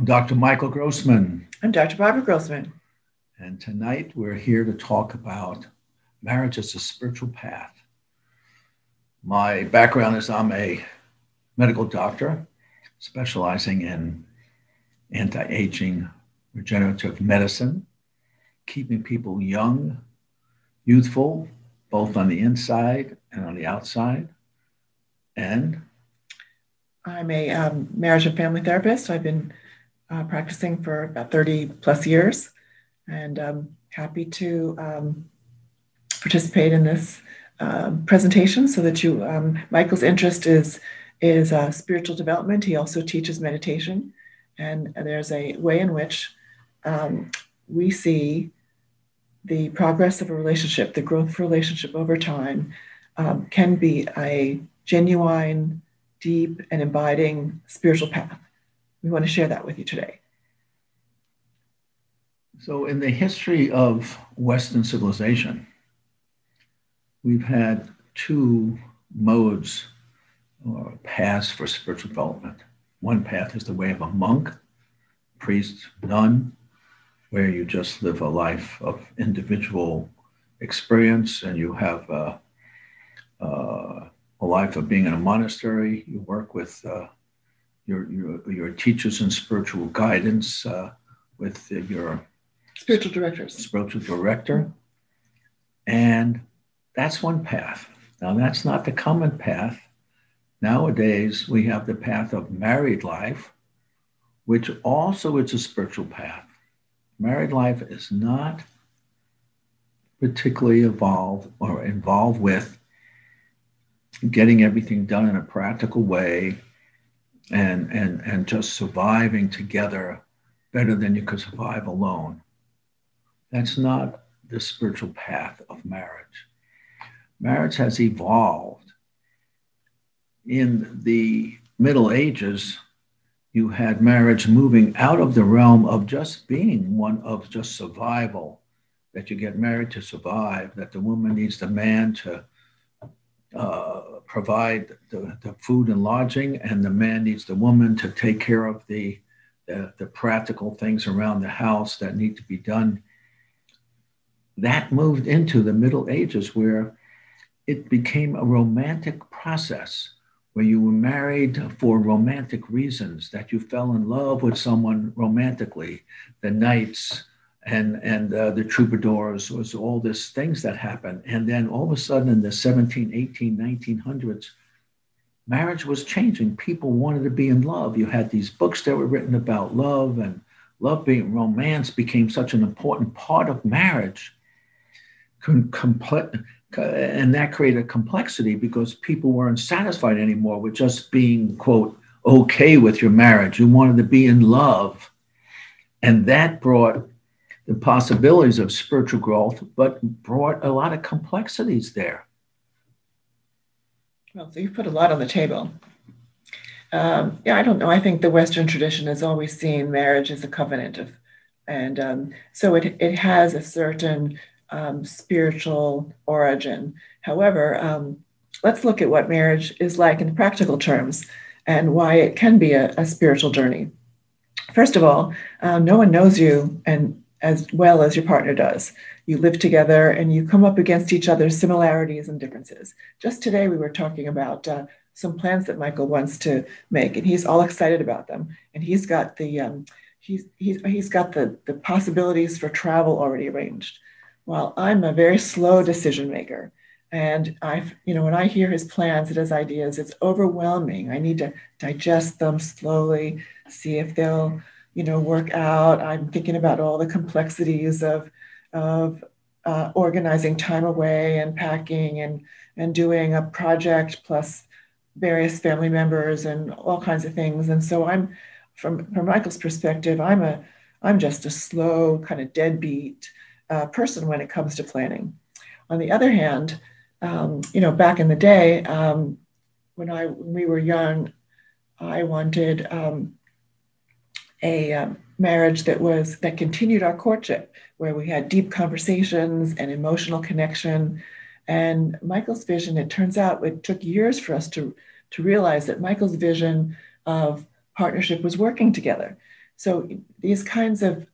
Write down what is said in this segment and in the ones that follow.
I'm Dr. Michael Grossman. I'm Dr. Barbara Grossman. And tonight we're here to talk about marriage as a spiritual path. My background is I'm a medical doctor specializing in anti aging regenerative medicine, keeping people young, youthful, both on the inside and on the outside. And I'm a um, marriage and family therapist. I've been uh, practicing for about 30 plus years and I'm happy to um, participate in this uh, presentation so that you, um, Michael's interest is, is uh, spiritual development. He also teaches meditation. And there's a way in which um, we see the progress of a relationship, the growth of a relationship over time, um, can be a genuine, deep, and abiding spiritual path. We want to share that with you today. So, in the history of Western civilization, we've had two modes or paths for spiritual development. One path is the way of a monk, priest, nun, where you just live a life of individual experience and you have a, a life of being in a monastery. You work with uh, your, your, your teachers and spiritual guidance uh, with your spiritual directors, spiritual director. And that's one path. Now, that's not the common path. Nowadays, we have the path of married life, which also is a spiritual path. Married life is not particularly involved or involved with getting everything done in a practical way and, and, and just surviving together better than you could survive alone. That's not the spiritual path of marriage. Marriage has evolved. In the Middle Ages, you had marriage moving out of the realm of just being one of just survival, that you get married to survive, that the woman needs the man to uh, provide the, the food and lodging, and the man needs the woman to take care of the, the, the practical things around the house that need to be done. That moved into the Middle Ages where it became a romantic process where you were married for romantic reasons, that you fell in love with someone romantically, the knights and, and uh, the troubadours was all these things that happened. And then all of a sudden in the 17, 18, 1900s, marriage was changing. People wanted to be in love. You had these books that were written about love and love being romance became such an important part of marriage. Comple- and that created complexity because people weren't satisfied anymore with just being, quote, okay with your marriage. You wanted to be in love. And that brought the possibilities of spiritual growth, but brought a lot of complexities there. Well, so you put a lot on the table. Um, yeah, I don't know. I think the Western tradition has always seen marriage as a covenant of, and um, so it it has a certain um, spiritual origin. However, um, let's look at what marriage is like in practical terms and why it can be a, a spiritual journey. First of all, uh, no one knows you and as well as your partner does. You live together and you come up against each other's similarities and differences. Just today, we were talking about uh, some plans that Michael wants to make, and he's all excited about them. And he's got the um, he's, he's, he's got the, the possibilities for travel already arranged. While I'm a very slow decision maker, and I, you know, when I hear his plans and his ideas, it's overwhelming. I need to digest them slowly, see if they'll you know, work out. I'm thinking about all the complexities of, of uh, organizing time away and packing and, and doing a project plus various family members and all kinds of things. And so I'm, from from Michael's perspective, I'm a I'm just a slow kind of deadbeat uh, person when it comes to planning. On the other hand, um, you know, back in the day um, when I when we were young, I wanted um, a um, marriage that was that continued our courtship, where we had deep conversations and emotional connection. And Michael's vision, it turns out, it took years for us to to realize that Michael's vision of partnership was working together. So these kinds of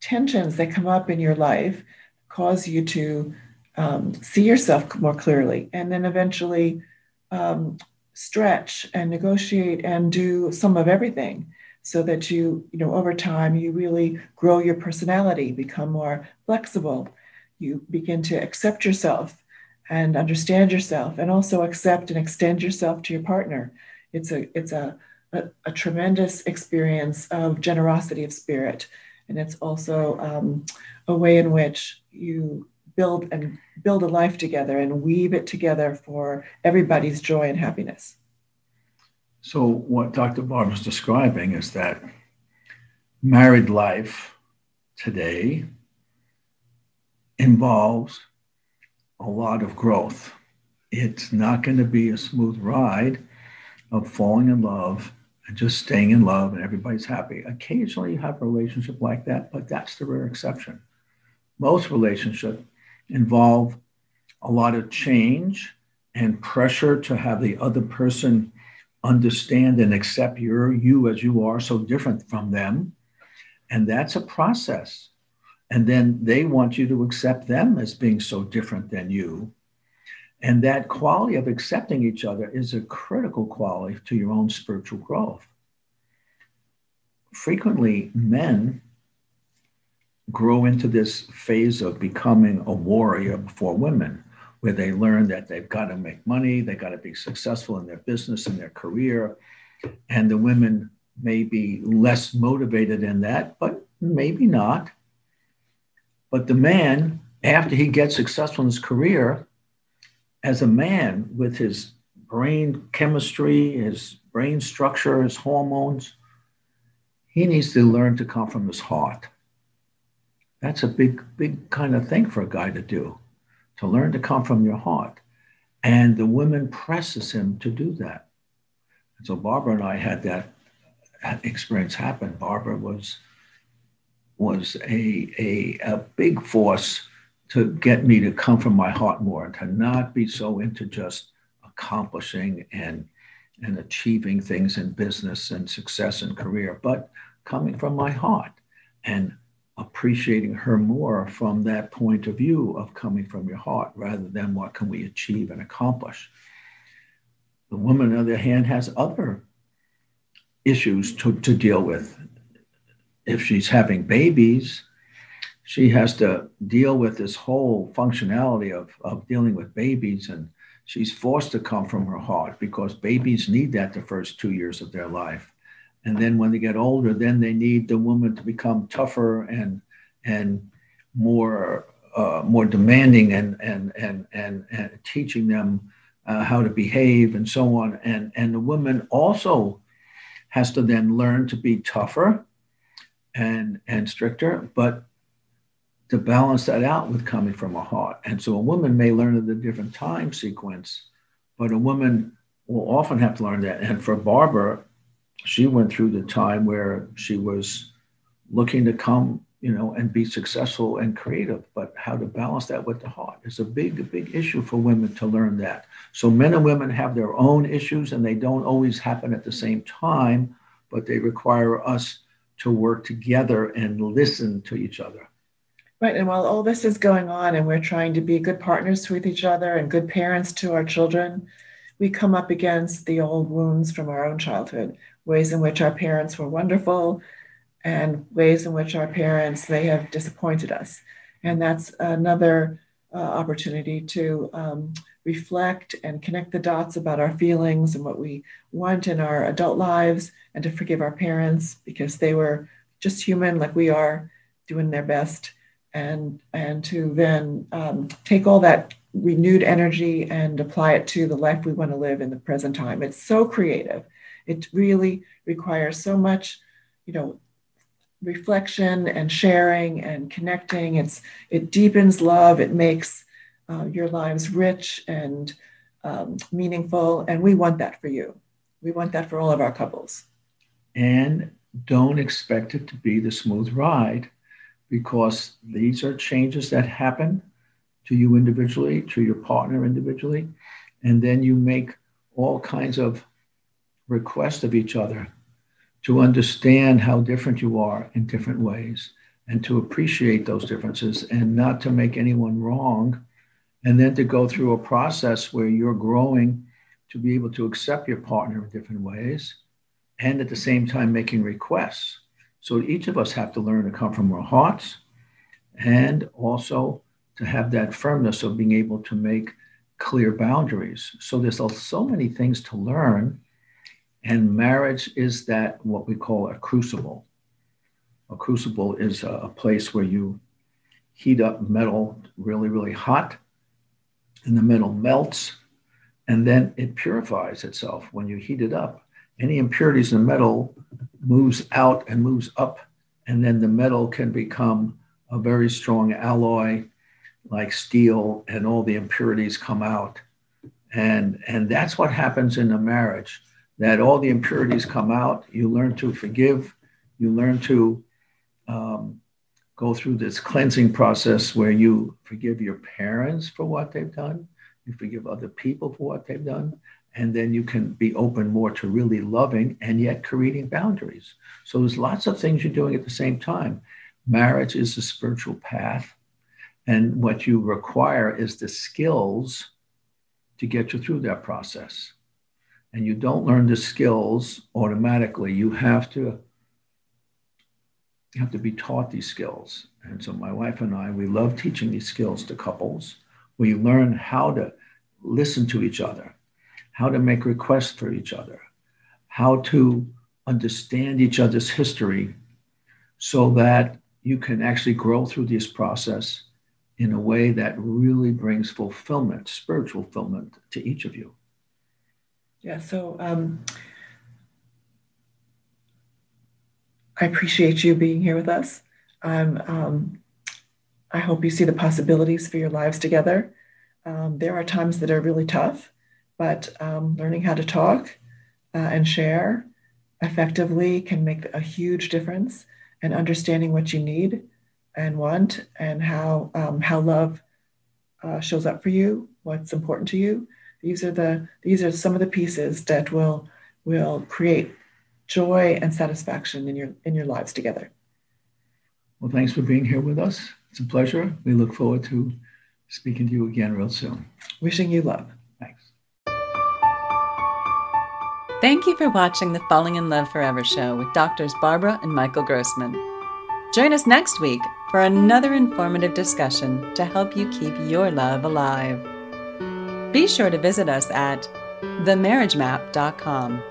tensions that come up in your life cause you to um, see yourself more clearly, and then eventually um, stretch and negotiate and do some of everything so that you, you know, over time, you really grow your personality, become more flexible. You begin to accept yourself and understand yourself and also accept and extend yourself to your partner. It's a, it's a, a, a tremendous experience of generosity of spirit. And it's also um, a way in which you build and build a life together and weave it together for everybody's joy and happiness. So, what Dr. Barb is describing is that married life today involves a lot of growth. It's not going to be a smooth ride of falling in love and just staying in love and everybody's happy. Occasionally you have a relationship like that, but that's the rare exception. Most relationships involve a lot of change and pressure to have the other person understand and accept your you as you are so different from them. And that's a process. And then they want you to accept them as being so different than you. And that quality of accepting each other is a critical quality to your own spiritual growth. Frequently men grow into this phase of becoming a warrior for women, where they learn that they've got to make money, they got to be successful in their business and their career. And the women may be less motivated in that, but maybe not. But the man, after he gets successful in his career, as a man with his brain chemistry, his brain structure, his hormones, he needs to learn to come from his heart. That's a big, big kind of thing for a guy to do, to learn to come from your heart. And the woman presses him to do that. And so Barbara and I had that experience happen. Barbara was was a, a, a big force to get me to come from my heart more and to not be so into just accomplishing and and achieving things in business and success and career, but coming from my heart. And appreciating her more from that point of view of coming from your heart rather than what can we achieve and accomplish. The woman, on the other hand, has other issues to, to deal with. If she's having babies, she has to deal with this whole functionality of, of dealing with babies and she's forced to come from her heart because babies need that the first two years of their life and then when they get older then they need the woman to become tougher and and more uh, more demanding and and and and, and teaching them uh, how to behave and so on. And and the woman also has to then learn to be tougher and and stricter but to balance that out with coming from a heart. And so a woman may learn at a different time sequence but a woman will often have to learn that. And for barbara she went through the time where she was looking to come, you know, and be successful and creative, but how to balance that with the heart is a big, big issue for women to learn that. So men and women have their own issues and they don't always happen at the same time, but they require us to work together and listen to each other. Right. And while all this is going on and we're trying to be good partners with each other and good parents to our children, we come up against the old wounds from our own childhood ways in which our parents were wonderful, and ways in which our parents they have disappointed us. And that's another uh, opportunity to um, reflect and connect the dots about our feelings and what we want in our adult lives, and to forgive our parents because they were just human like we are, doing their best, and and to then um, take all that renewed energy and apply it to the life we want to live in the present time. It's so creative. It really requires so much, you know, reflection and sharing and connecting. It's it deepens love. It makes uh, your lives rich and um, meaningful, and we want that for you. We want that for all of our couples. And don't expect it to be the smooth ride because these are changes that happen to you individually, to your partner individually. And then you make all kinds of requests of each other to understand how different you are in different ways and to appreciate those differences and not to make anyone wrong. And then to go through a process where you're growing to be able to accept your partner in different ways and at the same time making requests. So each of us have to learn to come from our hearts and also to have that firmness of being able to make clear boundaries. So there's so many things to learn. And marriage is that what we call a crucible. A crucible is a place where you heat up metal really, really hot, and the metal melts, and then it purifies itself when you heat it up. Any impurities in the metal moves out and moves up, and then the metal can become a very strong alloy like steel and all the impurities come out and and that's what happens in a marriage that all the impurities come out. You learn to forgive. You learn to um, go through this cleansing process where you forgive your parents for what they've done. You forgive other people for what they've done. And then you can be open more to really loving and yet creating boundaries. So there's lots of things you're doing at the same time. Marriage is a spiritual path. And what you require is the skills to get you through that process. And you don't learn the skills automatically. You have to you have to be taught these skills. And so my wife and I, we love teaching these skills to couples. We learn how to listen to each other, how to make requests for each other, how to understand each other's history so that you can actually grow through this process in a way that really brings fulfillment, spiritual fulfillment to each of you. Yeah, so um, I appreciate you being here with us. Um, um, I hope you see the possibilities for your lives together. Um, there are times that are really tough, but um, learning how to talk uh, and share effectively can make a huge difference and understanding what you need and want and how um, how love uh, shows up for you what's important to you these are the these are some of the pieces that will will create joy and satisfaction in your in your lives together. Well thanks for being here with us. It's a pleasure. We look forward to speaking to you again real soon. Wishing you love thanks. Thank you for watching the falling in love forever show with doctors barbara and michael grossman. Join us next week for another informative discussion to help you keep your love alive. Be sure to visit us at themarriagemap.com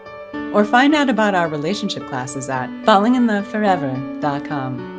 or find out about our relationship classes at fallinginloveforever.com.